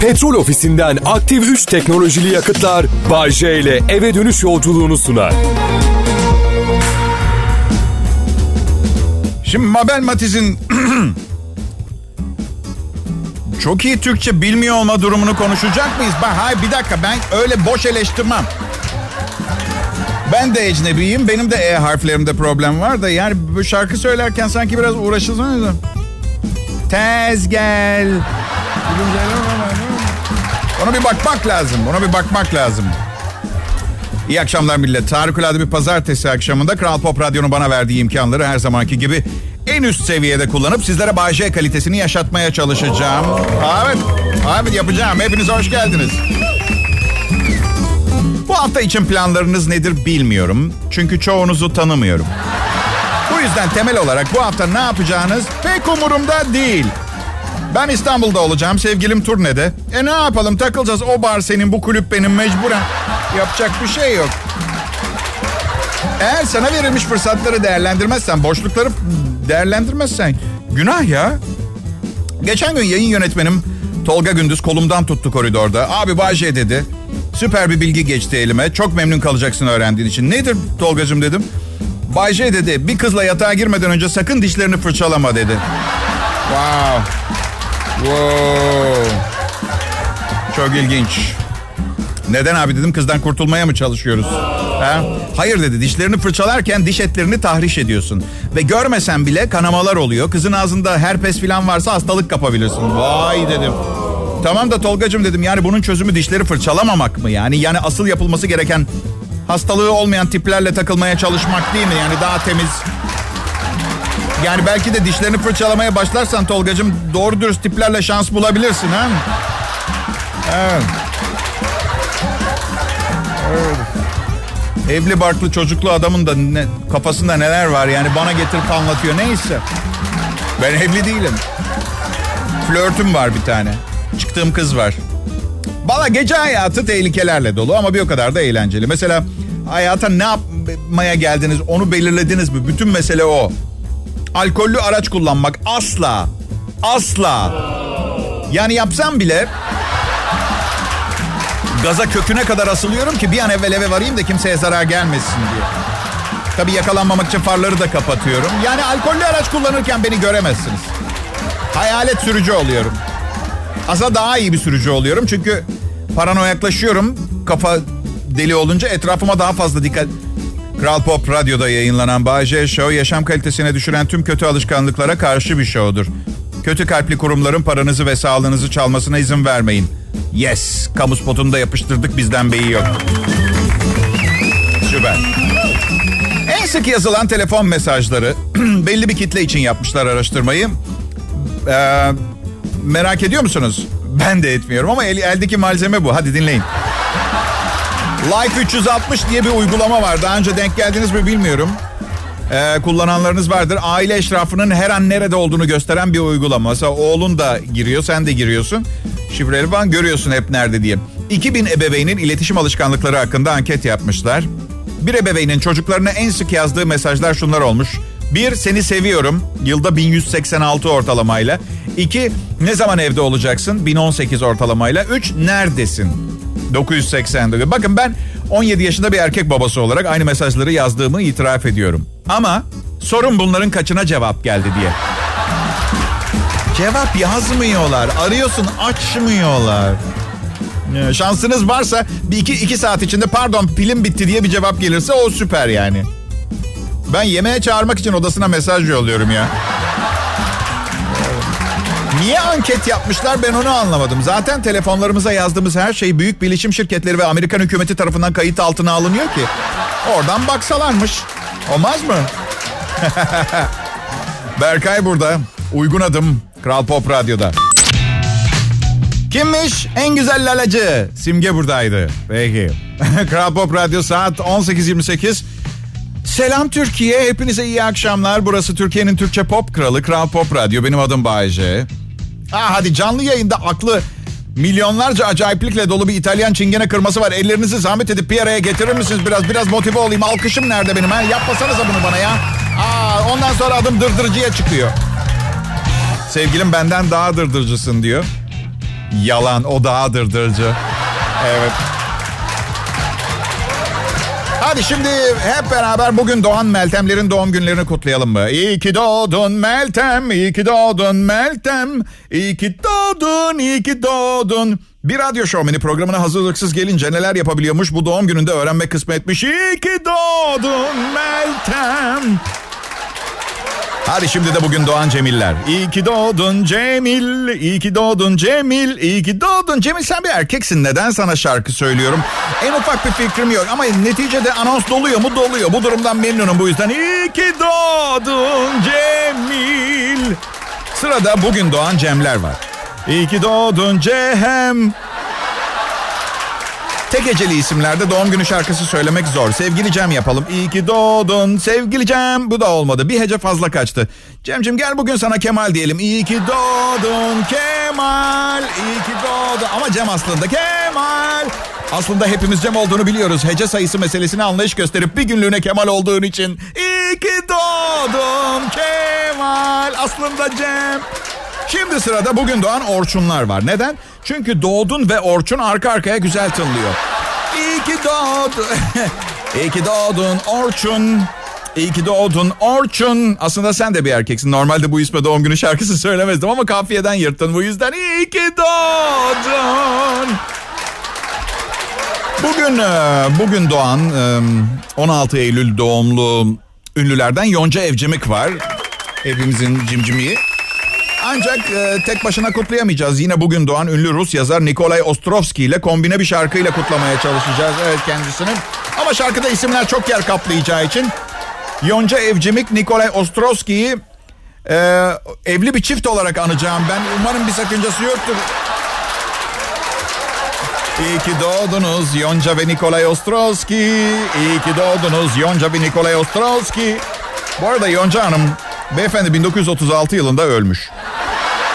Petrol ofisinden aktif 3 teknolojili yakıtlar Bay J ile eve dönüş yolculuğunu sunar. Şimdi Mabel Matiz'in çok iyi Türkçe bilmiyor olma durumunu konuşacak mıyız? Ben, hayır bir dakika ben öyle boş eleştirmem. Ben de ecnebiyim. Benim de E harflerimde problem var da yani bu şarkı söylerken sanki biraz uğraşılsana. Tez gel. Ona bir bakmak lazım. Ona bir bakmak lazım. İyi akşamlar millet. Harikulade bir pazartesi akşamında Kral Pop Radyo'nun bana verdiği imkanları her zamanki gibi en üst seviyede kullanıp sizlere Bay J kalitesini yaşatmaya çalışacağım. Evet, evet yapacağım. Hepiniz hoş geldiniz. Bu hafta için planlarınız nedir bilmiyorum. Çünkü çoğunuzu tanımıyorum. Bu yüzden temel olarak bu hafta ne yapacağınız pek umurumda değil. Ben İstanbul'da olacağım. Sevgilim turnede. E ne yapalım takılacağız. O bar senin, bu kulüp benim mecburen. Yapacak bir şey yok. Eğer sana verilmiş fırsatları değerlendirmezsen, boşlukları değerlendirmezsen günah ya. Geçen gün yayın yönetmenim Tolga Gündüz kolumdan tuttu koridorda. Abi Bayce dedi. Süper bir bilgi geçti elime. Çok memnun kalacaksın öğrendiğin için. Nedir Tolgacığım dedim. Bayce dedi bir kızla yatağa girmeden önce sakın dişlerini fırçalama dedi. Wow. Wow. Çok ilginç. Neden abi dedim kızdan kurtulmaya mı çalışıyoruz? Ha? Hayır dedi dişlerini fırçalarken diş etlerini tahriş ediyorsun. Ve görmesen bile kanamalar oluyor. Kızın ağzında herpes falan varsa hastalık kapabilirsin. Vay dedim. Tamam da Tolgacığım dedim yani bunun çözümü dişleri fırçalamamak mı? Yani yani asıl yapılması gereken hastalığı olmayan tiplerle takılmaya çalışmak değil mi? Yani daha temiz. Yani belki de dişlerini fırçalamaya başlarsan Tolgacığım doğru dürüst tiplerle şans bulabilirsin ha? Evet. Evli barklı çocuklu adamın da ne, kafasında neler var yani bana getirip anlatıyor neyse. Ben evli değilim. Flörtüm var bir tane. Çıktığım kız var. Bana gece hayatı tehlikelerle dolu ama bir o kadar da eğlenceli. Mesela hayata ne yapmaya geldiniz onu belirlediniz mi? Bütün mesele o. Alkollü araç kullanmak asla. Asla. Yani yapsam bile gaza köküne kadar asılıyorum ki bir an evvel eve varayım da kimseye zarar gelmesin diye. Tabii yakalanmamak için farları da kapatıyorum. Yani alkollü araç kullanırken beni göremezsiniz. Hayalet sürücü oluyorum. Aslında daha iyi bir sürücü oluyorum çünkü paranoyaklaşıyorum. Kafa deli olunca etrafıma daha fazla dikkat... Kral Pop Radyo'da yayınlanan Bağcay Show yaşam kalitesine düşüren tüm kötü alışkanlıklara karşı bir show'dur. Kötü kalpli kurumların paranızı ve sağlığınızı çalmasına izin vermeyin. Yes, kamu spotunda yapıştırdık bizden beyi yok. Süper. En sık yazılan telefon mesajları belli bir kitle için yapmışlar araştırmayı. Ee, merak ediyor musunuz? Ben de etmiyorum ama el, eldeki malzeme bu. Hadi dinleyin. Life 360 diye bir uygulama var. Daha önce denk geldiniz mi bilmiyorum. Ee, kullananlarınız vardır. Aile eşrafının her an nerede olduğunu gösteren bir uygulama. Mesela oğlun da giriyor, sen de giriyorsun. Şifreli falan görüyorsun hep nerede diye. 2000 ebeveynin iletişim alışkanlıkları hakkında anket yapmışlar. Bir ebeveynin çocuklarına en sık yazdığı mesajlar şunlar olmuş. Bir, seni seviyorum. Yılda 1186 ortalamayla. İki, ne zaman evde olacaksın? 1018 ortalamayla. Üç, neredesin? 980. Bakın ben 17 yaşında bir erkek babası olarak aynı mesajları yazdığımı itiraf ediyorum. Ama sorun bunların kaçına cevap geldi diye. Cevap yazmıyorlar. Arıyorsun açmıyorlar. Şansınız varsa bir iki, iki saat içinde pardon pilim bitti diye bir cevap gelirse o süper yani. Ben yemeğe çağırmak için odasına mesaj yolluyorum ya. Niye anket yapmışlar ben onu anlamadım. Zaten telefonlarımıza yazdığımız her şey büyük bilişim şirketleri ve Amerikan hükümeti tarafından kayıt altına alınıyor ki. Oradan baksalarmış. Olmaz mı? Berkay burada. Uygun adım. Kral Pop Radyo'da. Kimmiş? En güzel lalacı. Simge buradaydı. Peki. Kral Pop Radyo saat 18.28. Selam Türkiye. Hepinize iyi akşamlar. Burası Türkiye'nin Türkçe pop kralı Kral Pop Radyo. Benim adım Bayece. Ah hadi canlı yayında aklı milyonlarca acayiplikle dolu bir İtalyan çingene kırması var. Ellerinizi zahmet edip bir araya getirir misiniz biraz? Biraz motive olayım. Alkışım nerede benim ha? Yapmasanıza bunu bana ya. Aa, ondan sonra adım dırdırcıya çıkıyor. Sevgilim benden daha dırdırcısın diyor. Yalan o daha dırdırıcı. Evet. Hadi şimdi hep beraber bugün doğan Meltemlerin doğum günlerini kutlayalım mı? İyi ki doğdun Meltem, iyi ki doğdun Meltem, iyi ki doğdun, iyi ki doğdun. Bir radyo şovmeni programına hazırlıksız gelince neler yapabiliyormuş bu doğum gününde öğrenmek kısmetmiş. İyi ki doğdun Meltem. Hadi şimdi de bugün doğan Cemiller. İyi ki doğdun Cemil, iyi ki doğdun Cemil, iyi ki doğdun Cemil. Sen bir erkeksin neden sana şarkı söylüyorum? En ufak bir fikrim yok ama neticede anons doluyor mu doluyor. Bu durumdan memnunum bu yüzden. İyi ki doğdun Cemil. Sırada bugün doğan Cemler var. İyi ki doğdun Cehem. Tek heceli isimlerde doğum günü şarkısı söylemek zor. Sevgili Cem yapalım. İyi ki doğdun sevgili Cem. Bu da olmadı. Bir hece fazla kaçtı. Cemcim gel bugün sana Kemal diyelim. İyi ki doğdun Kemal. İyi ki doğdun. Ama Cem aslında Kemal. Aslında hepimiz Cem olduğunu biliyoruz. Hece sayısı meselesine anlayış gösterip bir günlüğüne Kemal olduğun için. İyi ki doğdun Kemal. Aslında Cem. Şimdi sırada bugün doğan Orçunlar var. Neden? Çünkü doğdun ve Orçun arka arkaya güzel tınlıyor. İyi ki doğdun. İyi ki doğdun Orçun. İyi ki doğdun Orçun. Aslında sen de bir erkeksin. Normalde bu isme doğum günü şarkısı söylemezdim ama kafiyeden yırttın. Bu yüzden iyi ki doğdun. Bugün e, bugün doğan 16 Eylül doğumlu ünlülerden Yonca Evcimik var. Hepimizin cimcimiyi. Ancak e, tek başına kutlayamayacağız. Yine bugün doğan ünlü Rus yazar Nikolay Ostrovski ile kombine bir şarkıyla kutlamaya çalışacağız evet kendisini. Ama şarkıda isimler çok yer kaplayacağı için Yonca Evcimik Nikolay Ostrovski'yi e, evli bir çift olarak anacağım ben. Umarım bir sakıncası yoktur. İyi ki doğdunuz Yonca ve Nikolay Ostrovski. İyi ki doğdunuz Yonca ve Nikolay Ostrovski. Bu arada Yonca Hanım beyefendi 1936 yılında ölmüş.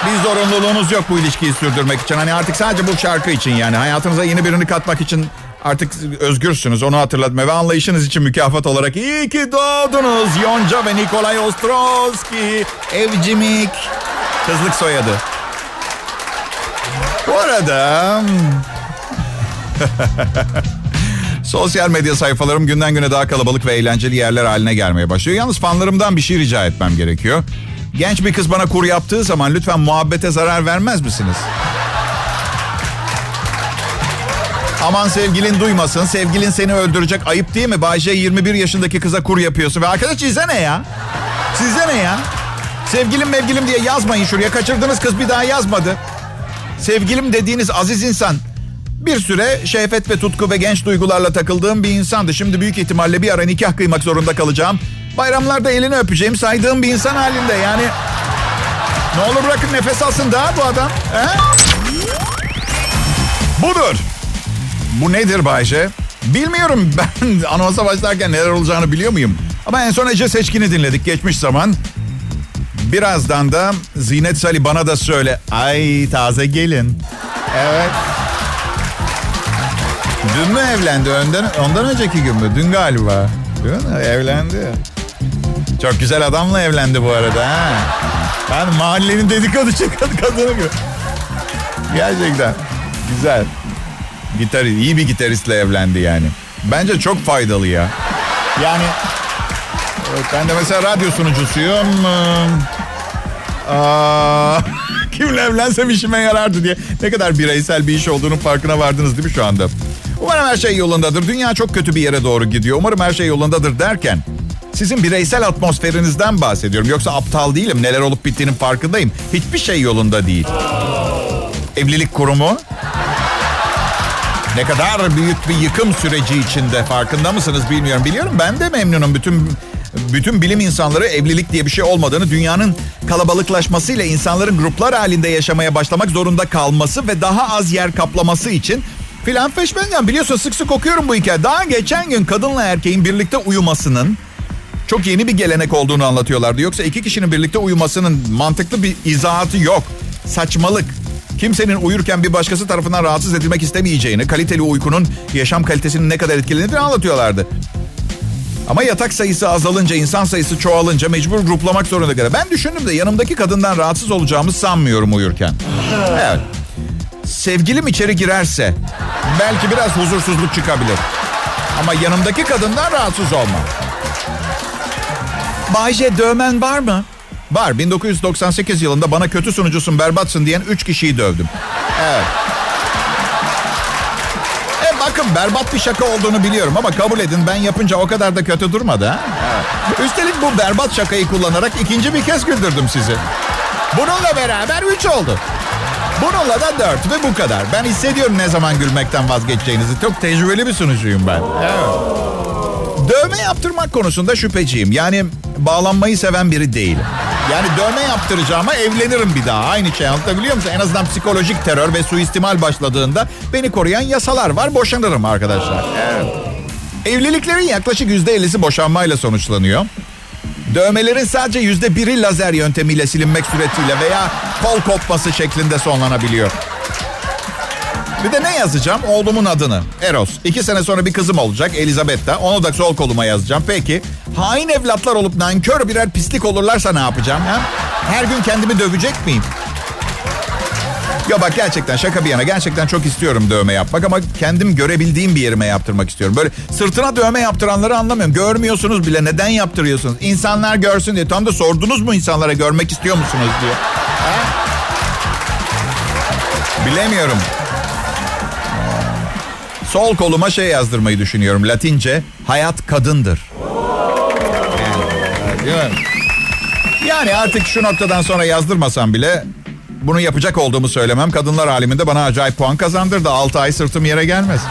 Bir zorunluluğunuz yok bu ilişkiyi sürdürmek için. Hani artık sadece bu şarkı için yani. Hayatınıza yeni birini katmak için artık özgürsünüz. Onu hatırlatma ve anlayışınız için mükafat olarak iyi ki doğdunuz Yonca ve Nikolay Ostrovski. Evcimik. Kızlık soyadı. Bu arada... Sosyal medya sayfalarım günden güne daha kalabalık ve eğlenceli yerler haline gelmeye başlıyor. Yalnız fanlarımdan bir şey rica etmem gerekiyor. Genç bir kız bana kur yaptığı zaman lütfen muhabbete zarar vermez misiniz? Aman sevgilin duymasın. Sevgilin seni öldürecek. Ayıp değil mi? Bayce 21 yaşındaki kıza kur yapıyorsun. Ve arkadaş size ne ya? Size ne ya? Sevgilim mevgilim diye yazmayın şuraya. Kaçırdığınız kız bir daha yazmadı. Sevgilim dediğiniz aziz insan bir süre şehvet ve tutku ve genç duygularla takıldığım bir insandı. Şimdi büyük ihtimalle bir ara nikah kıymak zorunda kalacağım. Bayramlarda elini öpeceğim saydığım bir insan halinde yani. Ne olur bırakın nefes alsın daha bu adam. He? Budur. Bu nedir Bayce? Bilmiyorum ben anonsa başlarken neler olacağını biliyor muyum? Ama en son Ece Seçkin'i dinledik geçmiş zaman. Birazdan da Zinet Salih bana da söyle. Ay taze gelin. Evet. Dün mü evlendi? Önden, ondan önceki gün mü? Dün galiba. Dün evlendi. Çok güzel adamla evlendi bu arada ha. Ben mahallenin dedikodu çıkan kadını gibi. Gerçekten güzel. Gitar, iyi bir gitaristle evlendi yani. Bence çok faydalı ya. Yani ben de mesela radyo sunucusuyum. Aa, kimle evlensem işime yarardı diye. Ne kadar bireysel bir iş olduğunun farkına vardınız değil mi şu anda? Umarım her şey yolundadır. Dünya çok kötü bir yere doğru gidiyor. Umarım her şey yolundadır derken sizin bireysel atmosferinizden bahsediyorum. Yoksa aptal değilim. Neler olup bittiğinin farkındayım. Hiçbir şey yolunda değil. Evlilik kurumu ne kadar büyük bir yıkım süreci içinde farkında mısınız bilmiyorum. Biliyorum ben de memnunum. Bütün bütün bilim insanları evlilik diye bir şey olmadığını, dünyanın kalabalıklaşmasıyla insanların gruplar halinde yaşamaya başlamak zorunda kalması ve daha az yer kaplaması için filan feşmencan biliyorsun sık sık okuyorum bu hikaye. Daha geçen gün kadınla erkeğin birlikte uyumasının çok yeni bir gelenek olduğunu anlatıyorlardı. Yoksa iki kişinin birlikte uyumasının mantıklı bir izahatı yok. Saçmalık. Kimsenin uyurken bir başkası tarafından rahatsız edilmek istemeyeceğini, kaliteli uykunun yaşam kalitesinin ne kadar etkilediğini anlatıyorlardı. Ama yatak sayısı azalınca, insan sayısı çoğalınca mecbur gruplamak zorunda kalır. Ben düşündüm de yanımdaki kadından rahatsız olacağımı sanmıyorum uyurken. Evet. sevgilim içeri girerse belki biraz huzursuzluk çıkabilir. Ama yanımdaki kadından rahatsız olma. Bayce dövmen var mı? Var. 1998 yılında bana kötü sunucusun, berbatsın diyen 3 kişiyi dövdüm. Evet. E bakın berbat bir şaka olduğunu biliyorum ama kabul edin ben yapınca o kadar da kötü durmadı. Evet. Üstelik bu berbat şakayı kullanarak ikinci bir kez güldürdüm sizi. Bununla beraber 3 oldu. Bununla da 4 ve bu kadar. Ben hissediyorum ne zaman gülmekten vazgeçeceğinizi. Çok tecrübeli bir sunucuyum ben. Evet. Dövme yaptırmak konusunda şüpheciyim. Yani bağlanmayı seven biri değilim. Yani dövme yaptıracağıma evlenirim bir daha. Aynı şey anlatabiliyor musun? En azından psikolojik terör ve suistimal başladığında beni koruyan yasalar var. Boşanırım arkadaşlar. Evet. Evliliklerin yaklaşık %50'si boşanmayla sonuçlanıyor. Dövmelerin sadece yüzde biri lazer yöntemiyle silinmek suretiyle veya kol kopması şeklinde sonlanabiliyor. Bir de ne yazacağım? Oğlumun adını. Eros. İki sene sonra bir kızım olacak. Elizabeth'ta. Onu da sol koluma yazacağım. Peki. Hain evlatlar olup nankör birer pislik olurlarsa ne yapacağım? Ha? Her gün kendimi dövecek miyim? Ya bak gerçekten şaka bir yana gerçekten çok istiyorum dövme yapmak ama kendim görebildiğim bir yerime yaptırmak istiyorum. Böyle sırtına dövme yaptıranları anlamıyorum. Görmüyorsunuz bile neden yaptırıyorsunuz? İnsanlar görsün diye. Tam da sordunuz mu insanlara görmek istiyor musunuz diye. Ha? Bilemiyorum. Sol koluma şey yazdırmayı düşünüyorum. Latince hayat kadındır. Yani, artık şu noktadan sonra yazdırmasam bile bunu yapacak olduğumu söylemem kadınlar aleminde bana acayip puan kazandırdı. 6 ay sırtım yere gelmez.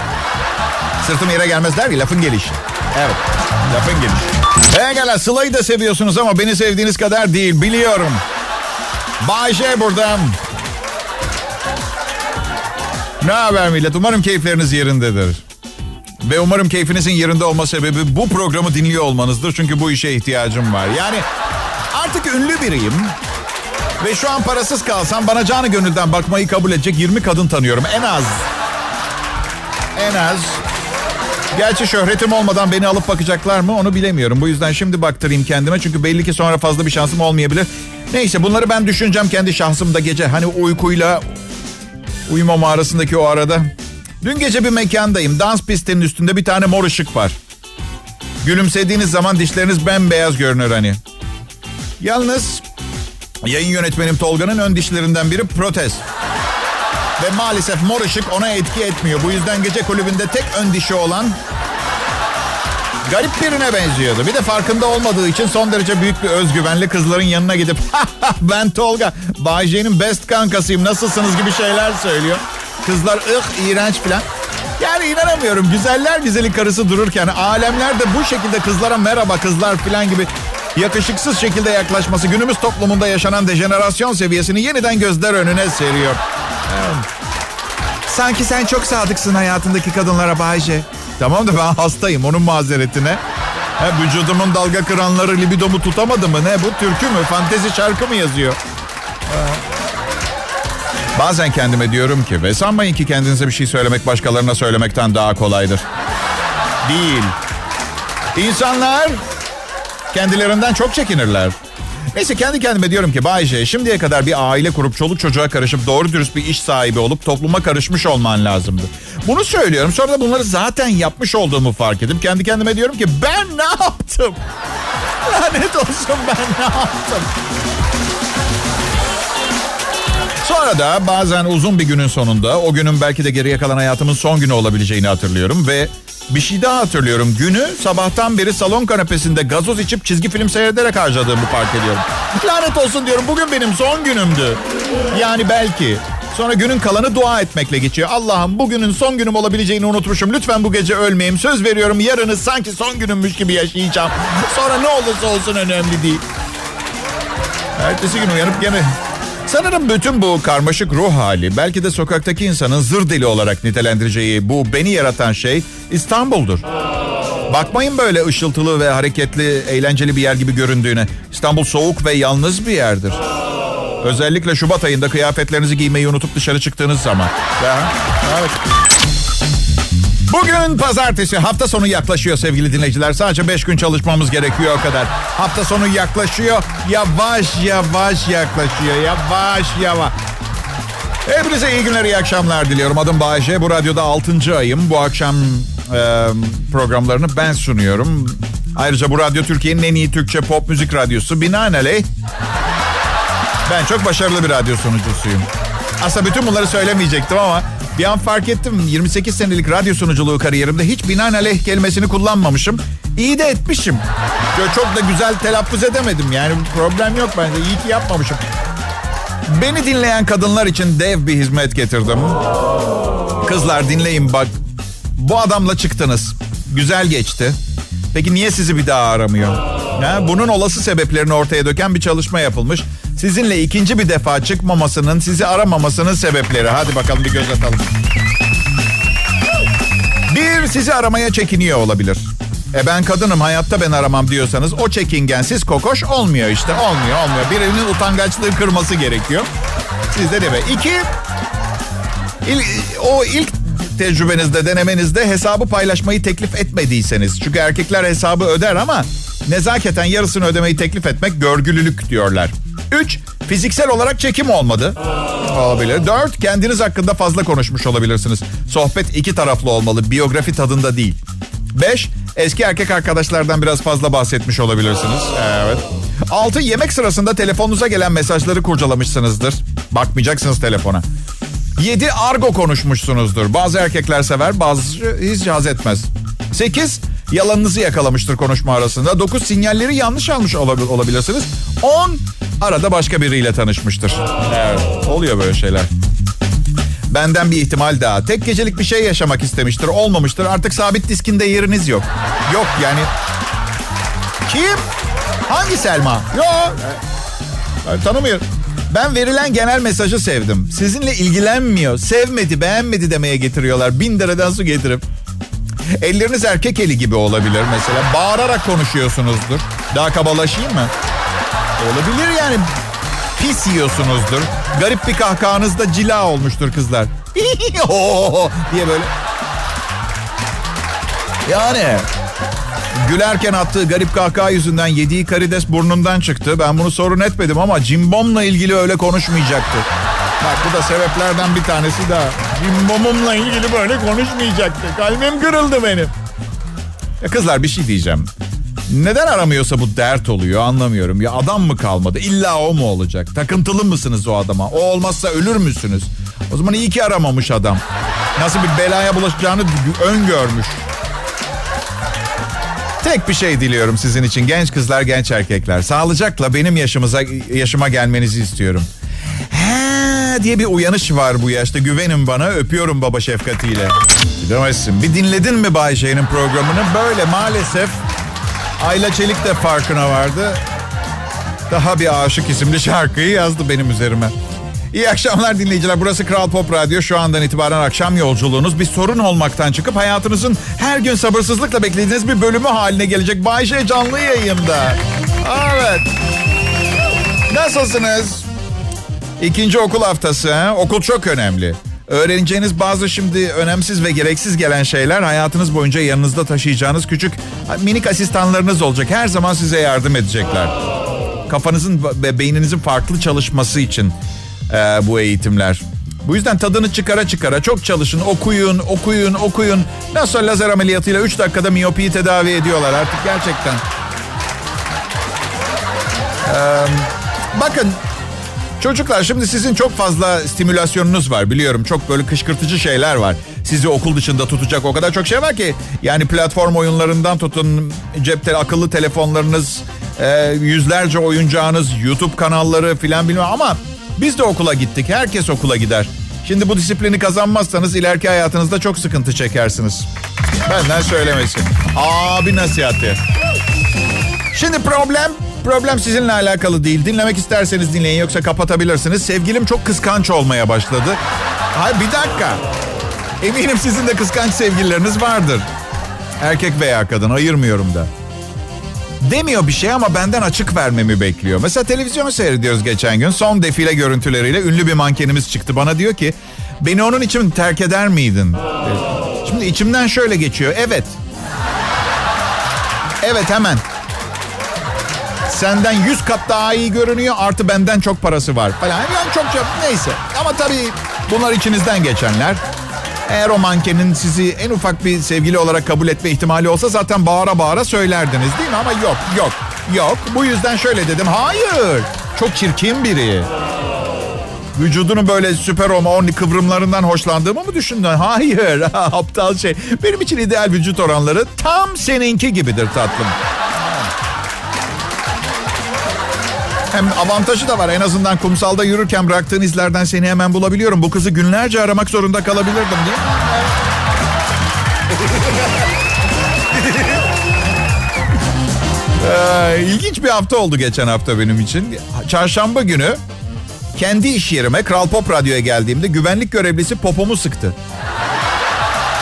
Sırtım yere gelmez der ki lafın gelişi. Evet lafın gelişi. Pekala Sıla'yı da seviyorsunuz ama beni sevdiğiniz kadar değil biliyorum. Bayşe burada. Ne haber millet? Umarım keyifleriniz yerindedir. Ve umarım keyfinizin yerinde olma sebebi bu programı dinliyor olmanızdır. Çünkü bu işe ihtiyacım var. Yani artık ünlü biriyim. Ve şu an parasız kalsam bana canı gönülden bakmayı kabul edecek 20 kadın tanıyorum. En az. En az. Gerçi şöhretim olmadan beni alıp bakacaklar mı onu bilemiyorum. Bu yüzden şimdi baktırayım kendime. Çünkü belli ki sonra fazla bir şansım olmayabilir. Neyse bunları ben düşüneceğim kendi şahsımda gece. Hani uykuyla uyumama arasındaki o arada. Dün gece bir mekandayım. Dans pistinin üstünde bir tane mor ışık var. Gülümsediğiniz zaman dişleriniz bembeyaz görünür hani. Yalnız yayın yönetmenim Tolga'nın ön dişlerinden biri protez. Ve maalesef mor ışık ona etki etmiyor. Bu yüzden gece kulübünde tek ön dişi olan garip birine benziyordu. Bir de farkında olmadığı için son derece büyük bir özgüvenli kızların yanına gidip ben Tolga, Bayce'nin best kankasıyım nasılsınız gibi şeyler söylüyor. Kızlar ıh iğrenç falan. Yani inanamıyorum güzeller güzeli karısı dururken alemler de bu şekilde kızlara merhaba kızlar falan gibi yakışıksız şekilde yaklaşması günümüz toplumunda yaşanan dejenerasyon seviyesini yeniden gözler önüne seriyor. Sanki sen çok sadıksın hayatındaki kadınlara Bayce. Tamam da ben hastayım onun mazeretine. Ha, vücudumun dalga kıranları libidomu tutamadı mı ne? Bu türkü mü? Fantezi şarkı mı yazıyor? Ha. Bazen kendime diyorum ki ve sanmayın ki kendinize bir şey söylemek başkalarına söylemekten daha kolaydır. Değil. İnsanlar kendilerinden çok çekinirler. Neyse kendi kendime diyorum ki Bayce şimdiye kadar bir aile kurup çoluk çocuğa karışıp doğru dürüst bir iş sahibi olup topluma karışmış olman lazımdı. Bunu söylüyorum sonra da bunları zaten yapmış olduğumu fark edip kendi kendime diyorum ki ben ne yaptım? Lanet olsun ben ne yaptım? Sonra da bazen uzun bir günün sonunda o günün belki de geriye kalan hayatımın son günü olabileceğini hatırlıyorum ve bir şey daha hatırlıyorum. Günü sabahtan beri salon kanepesinde gazoz içip çizgi film seyrederek harcadığımı fark ediyorum. Lanet olsun diyorum bugün benim son günümdü. Yani belki. Sonra günün kalanı dua etmekle geçiyor. Allah'ım bugünün son günüm olabileceğini unutmuşum. Lütfen bu gece ölmeyeyim. Söz veriyorum yarını sanki son günümmüş gibi yaşayacağım. Sonra ne olursa olsun önemli değil. Ertesi gün uyanıp gene Sanırım bütün bu karmaşık ruh hali belki de sokaktaki insanın zır deli olarak nitelendireceği bu beni yaratan şey İstanbul'dur. Bakmayın böyle ışıltılı ve hareketli, eğlenceli bir yer gibi göründüğüne. İstanbul soğuk ve yalnız bir yerdir. Özellikle Şubat ayında kıyafetlerinizi giymeyi unutup dışarı çıktığınız zaman. Evet. Bugün pazartesi hafta sonu yaklaşıyor sevgili dinleyiciler. Sadece beş gün çalışmamız gerekiyor o kadar. Hafta sonu yaklaşıyor. Yavaş yavaş yaklaşıyor. Yavaş yavaş. Hepinize iyi günler, iyi akşamlar diliyorum. Adım Bayece. Bu radyoda 6. ayım. Bu akşam e, programlarını ben sunuyorum. Ayrıca bu radyo Türkiye'nin en iyi Türkçe pop müzik radyosu. Binaenaleyh ben çok başarılı bir radyo sunucusuyum. Aslında bütün bunları söylemeyecektim ama bir an fark ettim. 28 senelik radyo sunuculuğu kariyerimde hiç binaenaleyh kelimesini kullanmamışım. İyi de etmişim. Çok da güzel telaffuz edemedim. Yani problem yok bence. İyi ki yapmamışım. Beni dinleyen kadınlar için dev bir hizmet getirdim. Kızlar dinleyin bak. Bu adamla çıktınız. Güzel geçti. Peki niye sizi bir daha aramıyor? Ha, bunun olası sebeplerini ortaya döken bir çalışma yapılmış. Sizinle ikinci bir defa çıkmamasının, sizi aramamasının sebepleri. Hadi bakalım bir göz atalım. Bir, sizi aramaya çekiniyor olabilir. E ben kadınım hayatta ben aramam diyorsanız o çekingensiz kokoş olmuyor işte. Olmuyor olmuyor. Birinin utangaçlığı kırması gerekiyor. Sizde de be. İki, il, o ilk tecrübenizde, denemenizde hesabı paylaşmayı teklif etmediyseniz. Çünkü erkekler hesabı öder ama nezaketen yarısını ödemeyi teklif etmek görgülülük diyorlar. Üç, fiziksel olarak çekim olmadı. Olabilir. Dört, kendiniz hakkında fazla konuşmuş olabilirsiniz. Sohbet iki taraflı olmalı, biyografi tadında değil. Beş, eski erkek arkadaşlardan biraz fazla bahsetmiş olabilirsiniz. Evet. Altı, yemek sırasında telefonunuza gelen mesajları kurcalamışsınızdır. Bakmayacaksınız telefona. 7 argo konuşmuşsunuzdur. Bazı erkekler sever, bazı hiç haz etmez. 8 yalanınızı yakalamıştır konuşma arasında. 9 sinyalleri yanlış almış olab- olabilirsiniz. 10 arada başka biriyle tanışmıştır. Evet, oluyor böyle şeyler. Benden bir ihtimal daha. Tek gecelik bir şey yaşamak istemiştir. Olmamıştır. Artık sabit diskinde yeriniz yok. Yok yani. Kim? Hangi Selma? Yok. Ben tanımıyorum. Ben verilen genel mesajı sevdim. Sizinle ilgilenmiyor, sevmedi, beğenmedi demeye getiriyorlar. Bin liradan su getirip. Elleriniz erkek eli gibi olabilir mesela. Bağırarak konuşuyorsunuzdur. Daha kabalaşayım mı? Olabilir yani. Pis yiyorsunuzdur. Garip bir kahkahanızda cila olmuştur kızlar. diye böyle. Yani Gülerken attığı garip kahkaha yüzünden yediği karides burnundan çıktı. Ben bunu sorun etmedim ama cimbomla ilgili öyle konuşmayacaktı. Bak bu da sebeplerden bir tanesi daha. Cimbomumla ilgili böyle konuşmayacaktı. Kalbim kırıldı benim. Ya kızlar bir şey diyeceğim. Neden aramıyorsa bu dert oluyor anlamıyorum. Ya adam mı kalmadı? İlla o mu olacak? Takıntılı mısınız o adama? O olmazsa ölür müsünüz? O zaman iyi ki aramamış adam. Nasıl bir belaya bulaşacağını öngörmüş. Tek bir şey diliyorum sizin için genç kızlar, genç erkekler. Sağlıcakla benim yaşımıza yaşıma gelmenizi istiyorum. He diye bir uyanış var bu yaşta. Güvenin bana. Öpüyorum baba şefkatiyle. Gidemezsin. Bir dinledin mi Bay J'nin programını? Böyle maalesef Ayla Çelik de farkına vardı. Daha bir aşık isimli şarkıyı yazdı benim üzerime. İyi akşamlar dinleyiciler. Burası Kral Pop Radyo. Şu andan itibaren akşam yolculuğunuz bir sorun olmaktan çıkıp hayatınızın her gün sabırsızlıkla beklediğiniz bir bölümü haline gelecek. Bayşe canlı yayında. Evet. Nasılsınız? İkinci okul haftası. He? Okul çok önemli. Öğreneceğiniz bazı şimdi önemsiz ve gereksiz gelen şeyler hayatınız boyunca yanınızda taşıyacağınız küçük minik asistanlarınız olacak. Her zaman size yardım edecekler. Kafanızın ve beyninizin farklı çalışması için e, bu eğitimler. Bu yüzden tadını çıkara çıkara çok çalışın, okuyun, okuyun, okuyun. Nasıl lazer ameliyatıyla 3 dakikada miyopiyi tedavi ediyorlar artık gerçekten. Ee, bakın çocuklar şimdi sizin çok fazla stimülasyonunuz var biliyorum. Çok böyle kışkırtıcı şeyler var. Sizi okul dışında tutacak o kadar çok şey var ki. Yani platform oyunlarından tutun, cepte akıllı telefonlarınız, e, yüzlerce oyuncağınız, YouTube kanalları filan bilmem ama... Biz de okula gittik. Herkes okula gider. Şimdi bu disiplini kazanmazsanız ileriki hayatınızda çok sıkıntı çekersiniz. Benden söylemesi. Abi nasihati. Şimdi problem problem sizinle alakalı değil. Dinlemek isterseniz dinleyin yoksa kapatabilirsiniz. Sevgilim çok kıskanç olmaya başladı. Hayır bir dakika. Eminim sizin de kıskanç sevgilileriniz vardır. Erkek veya kadın ayırmıyorum da. Demiyor bir şey ama benden açık vermemi bekliyor. Mesela televizyonu seyrediyoruz geçen gün. Son defile görüntüleriyle ünlü bir mankenimiz çıktı. Bana diyor ki beni onun için terk eder miydin? Şimdi içimden şöyle geçiyor. Evet. Evet hemen. Senden yüz kat daha iyi görünüyor artı benden çok parası var falan. Yani çok çok neyse. Ama tabii Bunlar içinizden geçenler. Eğer o mankenin sizi en ufak bir sevgili olarak kabul etme ihtimali olsa zaten bağıra bağıra söylerdiniz değil mi? Ama yok, yok, yok. Bu yüzden şöyle dedim. Hayır, çok çirkin biri. Vücudunu böyle süper olma kıvrımlarından hoşlandığımı mı düşündün? Hayır, aptal şey. Benim için ideal vücut oranları tam seninki gibidir tatlım. Hem avantajı da var. En azından kumsalda yürürken bıraktığın izlerden seni hemen bulabiliyorum. Bu kızı günlerce aramak zorunda kalabilirdim değil mi? ee, ilginç bir hafta oldu geçen hafta benim için. Çarşamba günü kendi iş yerime Kral Pop Radyo'ya geldiğimde güvenlik görevlisi popomu sıktı.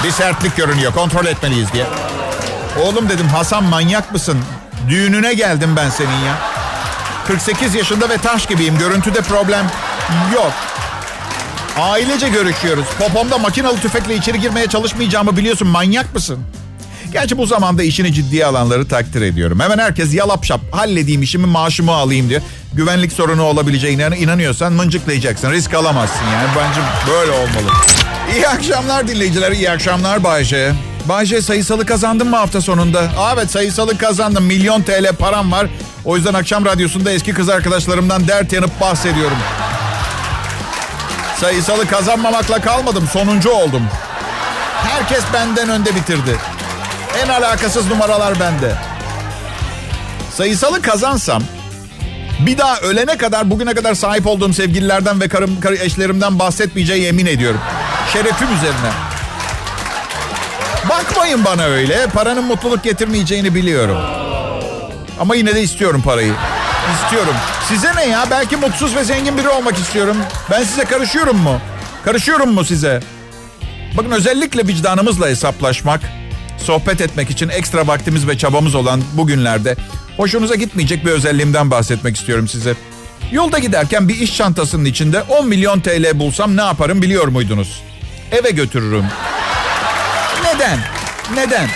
Bir sertlik görünüyor kontrol etmeliyiz diye. Oğlum dedim Hasan manyak mısın? Düğününe geldim ben senin ya. 48 yaşında ve taş gibiyim. Görüntüde problem yok. Ailece görüşüyoruz. Popomda makinalı tüfekle içeri girmeye çalışmayacağımı biliyorsun. Manyak mısın? Gerçi bu zamanda işini ciddiye alanları takdir ediyorum. Hemen herkes yalap şap halledeyim işimi maaşımı alayım diyor. Güvenlik sorunu olabileceğine inanıyorsan mıncıklayacaksın. Risk alamazsın yani. Bence böyle olmalı. İyi akşamlar dinleyiciler. iyi akşamlar Bayce. Bayce sayısalı kazandın mı hafta sonunda? Evet sayısalı kazandım. Milyon TL param var. O yüzden akşam radyosunda eski kız arkadaşlarımdan dert yanıp bahsediyorum. Sayısalı kazanmamakla kalmadım. Sonuncu oldum. Herkes benden önde bitirdi. En alakasız numaralar bende. Sayısalı kazansam bir daha ölene kadar bugüne kadar sahip olduğum sevgililerden ve karım, karı eşlerimden bahsetmeyeceği yemin ediyorum. Şerefim üzerine. Bakmayın bana öyle. Paranın mutluluk getirmeyeceğini biliyorum. Ama yine de istiyorum parayı. İstiyorum. Size ne ya? Belki mutsuz ve zengin biri olmak istiyorum. Ben size karışıyorum mu? Karışıyorum mu size? Bakın özellikle vicdanımızla hesaplaşmak, sohbet etmek için ekstra vaktimiz ve çabamız olan bu günlerde hoşunuza gitmeyecek bir özelliğimden bahsetmek istiyorum size. Yolda giderken bir iş çantasının içinde 10 milyon TL bulsam ne yaparım biliyor muydunuz? Eve götürürüm. Neden? Neden?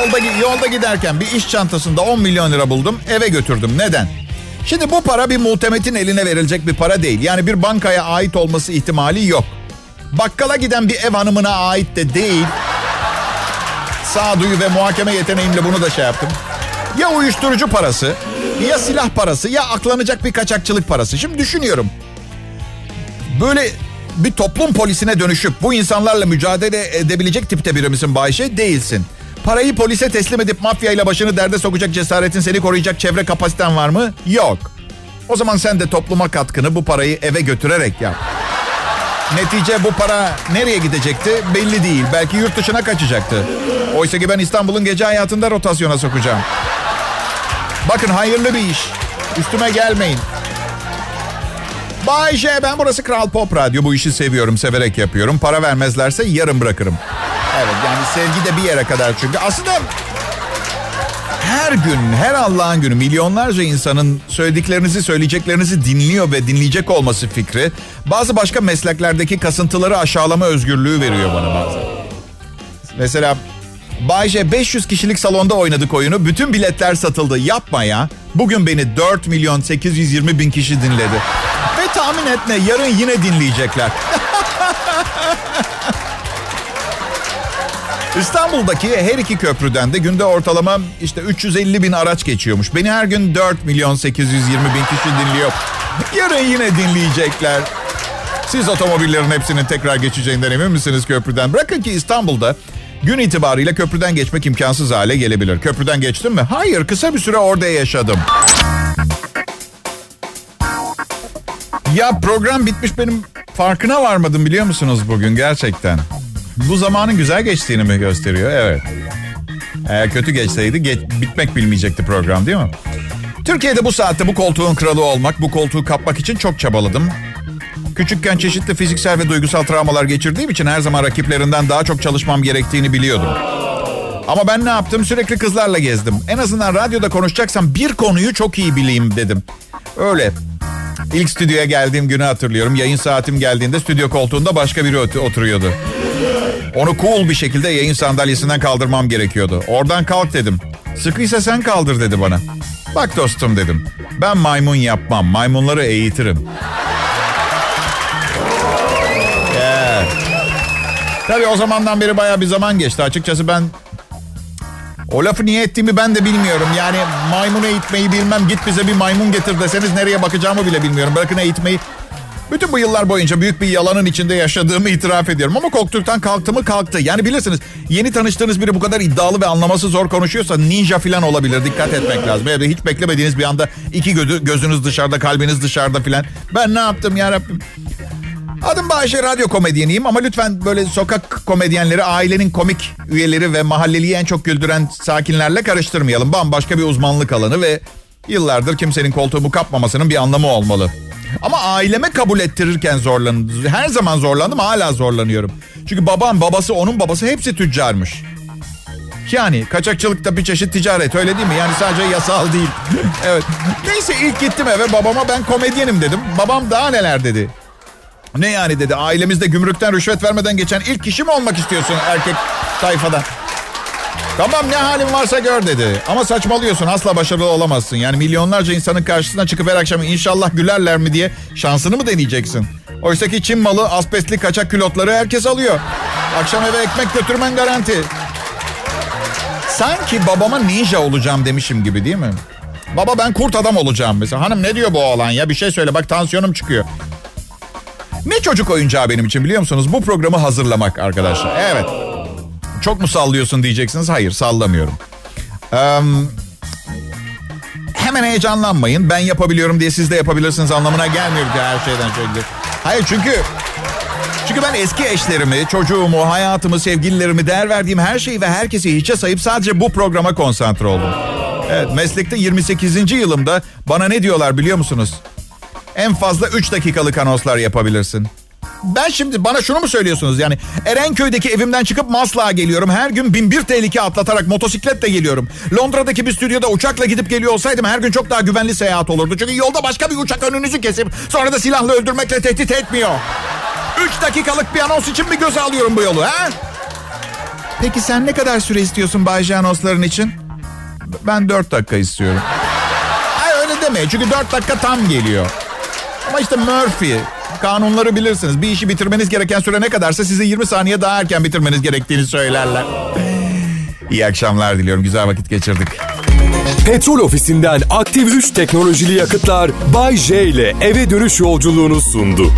Yolda, yolda giderken bir iş çantasında 10 milyon lira buldum. Eve götürdüm. Neden? Şimdi bu para bir muhtemetin eline verilecek bir para değil. Yani bir bankaya ait olması ihtimali yok. Bakkala giden bir ev hanımına ait de değil. Sağduyu ve muhakeme yeteneğimle bunu da şey yaptım. Ya uyuşturucu parası, ya silah parası, ya aklanacak bir kaçakçılık parası. Şimdi düşünüyorum. Böyle bir toplum polisine dönüşüp bu insanlarla mücadele edebilecek tipte biri misin Bayşe? Değilsin. Parayı polise teslim edip mafyayla başını derde sokacak cesaretin seni koruyacak çevre kapasiten var mı? Yok. O zaman sen de topluma katkını bu parayı eve götürerek yap. Netice bu para nereye gidecekti belli değil. Belki yurt dışına kaçacaktı. Oysa ki ben İstanbul'un gece hayatında rotasyona sokacağım. Bakın hayırlı bir iş. Üstüme gelmeyin. Bay J ben burası Kral Pop Radyo. Bu işi seviyorum, severek yapıyorum. Para vermezlerse yarım bırakırım. Evet yani sevgi de bir yere kadar çünkü. Aslında her gün, her Allah'ın günü milyonlarca insanın söylediklerinizi, söyleyeceklerinizi dinliyor ve dinleyecek olması fikri bazı başka mesleklerdeki kasıntıları aşağılama özgürlüğü veriyor bana bazen. Mesela Bayce 500 kişilik salonda oynadık oyunu. Bütün biletler satıldı. Yapma ya. Bugün beni 4 milyon 820 bin kişi dinledi. Ve tahmin et ne yarın yine dinleyecekler. İstanbul'daki her iki köprüden de günde ortalama işte 350 bin araç geçiyormuş. Beni her gün 4 milyon 820 bin kişi dinliyor. Yarın yine dinleyecekler. Siz otomobillerin hepsinin tekrar geçeceğinden emin misiniz köprüden? Bırakın ki İstanbul'da gün itibariyle köprüden geçmek imkansız hale gelebilir. Köprüden geçtim mi? Hayır, kısa bir süre orada yaşadım. Ya program bitmiş benim farkına varmadım biliyor musunuz bugün gerçekten. Bu zamanın güzel geçtiğini mi gösteriyor? Evet. Eğer kötü geçseydi geç, bitmek bilmeyecekti program değil mi? Türkiye'de bu saatte bu koltuğun kralı olmak, bu koltuğu kapmak için çok çabaladım. Küçükken çeşitli fiziksel ve duygusal travmalar geçirdiğim için her zaman rakiplerinden daha çok çalışmam gerektiğini biliyordum. Ama ben ne yaptım? Sürekli kızlarla gezdim. En azından radyoda konuşacaksam bir konuyu çok iyi bileyim dedim. Öyle. İlk stüdyoya geldiğim günü hatırlıyorum. Yayın saatim geldiğinde stüdyo koltuğunda başka biri oturuyordu. Onu cool bir şekilde yayın sandalyesinden kaldırmam gerekiyordu. Oradan kalk dedim. Sıkıysa sen kaldır dedi bana. Bak dostum dedim. Ben maymun yapmam. Maymunları eğitirim. Yeah. Tabii o zamandan beri baya bir zaman geçti. Açıkçası ben o lafı niye ettiğimi ben de bilmiyorum. Yani maymun eğitmeyi bilmem. Git bize bir maymun getir deseniz nereye bakacağımı bile bilmiyorum. Bırakın eğitmeyi. Bütün bu yıllar boyunca büyük bir yalanın içinde yaşadığımı itiraf ediyorum. Ama koltuktan kalktı mı kalktı. Yani bilirsiniz yeni tanıştığınız biri bu kadar iddialı ve anlaması zor konuşuyorsa ninja falan olabilir. Dikkat etmek lazım. Ya hiç beklemediğiniz bir anda iki gözü, gözünüz dışarıda kalbiniz dışarıda falan. Ben ne yaptım ya Rabbim. Adım Bayşe, radyo komedyeniyim ama lütfen böyle sokak komedyenleri ailenin komik üyeleri ve mahalleliyi en çok güldüren sakinlerle karıştırmayalım. Bambaşka bir uzmanlık alanı ve yıllardır kimsenin koltuğumu kapmamasının bir anlamı olmalı. Ama aileme kabul ettirirken zorlandım. Her zaman zorlandım hala zorlanıyorum. Çünkü babam, babası, onun babası hepsi tüccarmış. Yani kaçakçılık bir çeşit ticaret öyle değil mi? Yani sadece yasal değil. evet. Neyse ilk gittim eve babama ben komedyenim dedim. Babam daha neler dedi. Ne yani dedi ailemizde gümrükten rüşvet vermeden geçen ilk kişi mi olmak istiyorsun erkek tayfadan? Tamam ne halin varsa gör dedi. Ama saçmalıyorsun asla başarılı olamazsın. Yani milyonlarca insanın karşısına çıkıp her akşam inşallah gülerler mi diye şansını mı deneyeceksin? Oysa ki Çin malı asbestli kaçak külotları herkes alıyor. Akşam eve ekmek götürmen garanti. Sanki babama ninja olacağım demişim gibi değil mi? Baba ben kurt adam olacağım mesela. Hanım ne diyor bu oğlan ya bir şey söyle bak tansiyonum çıkıyor. Ne çocuk oyuncağı benim için biliyor musunuz? Bu programı hazırlamak arkadaşlar. Evet. Çok mu sallıyorsun diyeceksiniz. Hayır sallamıyorum. Ee, hemen heyecanlanmayın. Ben yapabiliyorum diye siz de yapabilirsiniz anlamına gelmiyor ki her şeyden şöyle. Hayır çünkü çünkü ben eski eşlerimi, çocuğumu, hayatımı, sevgililerimi, değer verdiğim her şeyi ve herkesi hiçe sayıp sadece bu programa konsantre oldum. Evet meslekte 28. yılımda bana ne diyorlar biliyor musunuz? En fazla 3 dakikalık anonslar yapabilirsin. Ben şimdi bana şunu mu söylüyorsunuz yani Erenköy'deki evimden çıkıp Maslak'a geliyorum. Her gün bin bir tehlike atlatarak motosikletle geliyorum. Londra'daki bir stüdyoda uçakla gidip geliyor olsaydım her gün çok daha güvenli seyahat olurdu. Çünkü yolda başka bir uçak önünüzü kesip sonra da silahla öldürmekle tehdit etmiyor. 3 dakikalık bir anons için bir göze alıyorum bu yolu ha? Peki sen ne kadar süre istiyorsun Bay anonsların için? Ben 4 dakika istiyorum. Hayır öyle deme çünkü 4 dakika tam geliyor. Ama işte Murphy kanunları bilirsiniz. Bir işi bitirmeniz gereken süre ne kadarsa size 20 saniye daha erken bitirmeniz gerektiğini söylerler. İyi akşamlar diliyorum. Güzel vakit geçirdik. Petrol ofisinden aktif 3 teknolojili yakıtlar Bay J ile eve dönüş yolculuğunu sundu.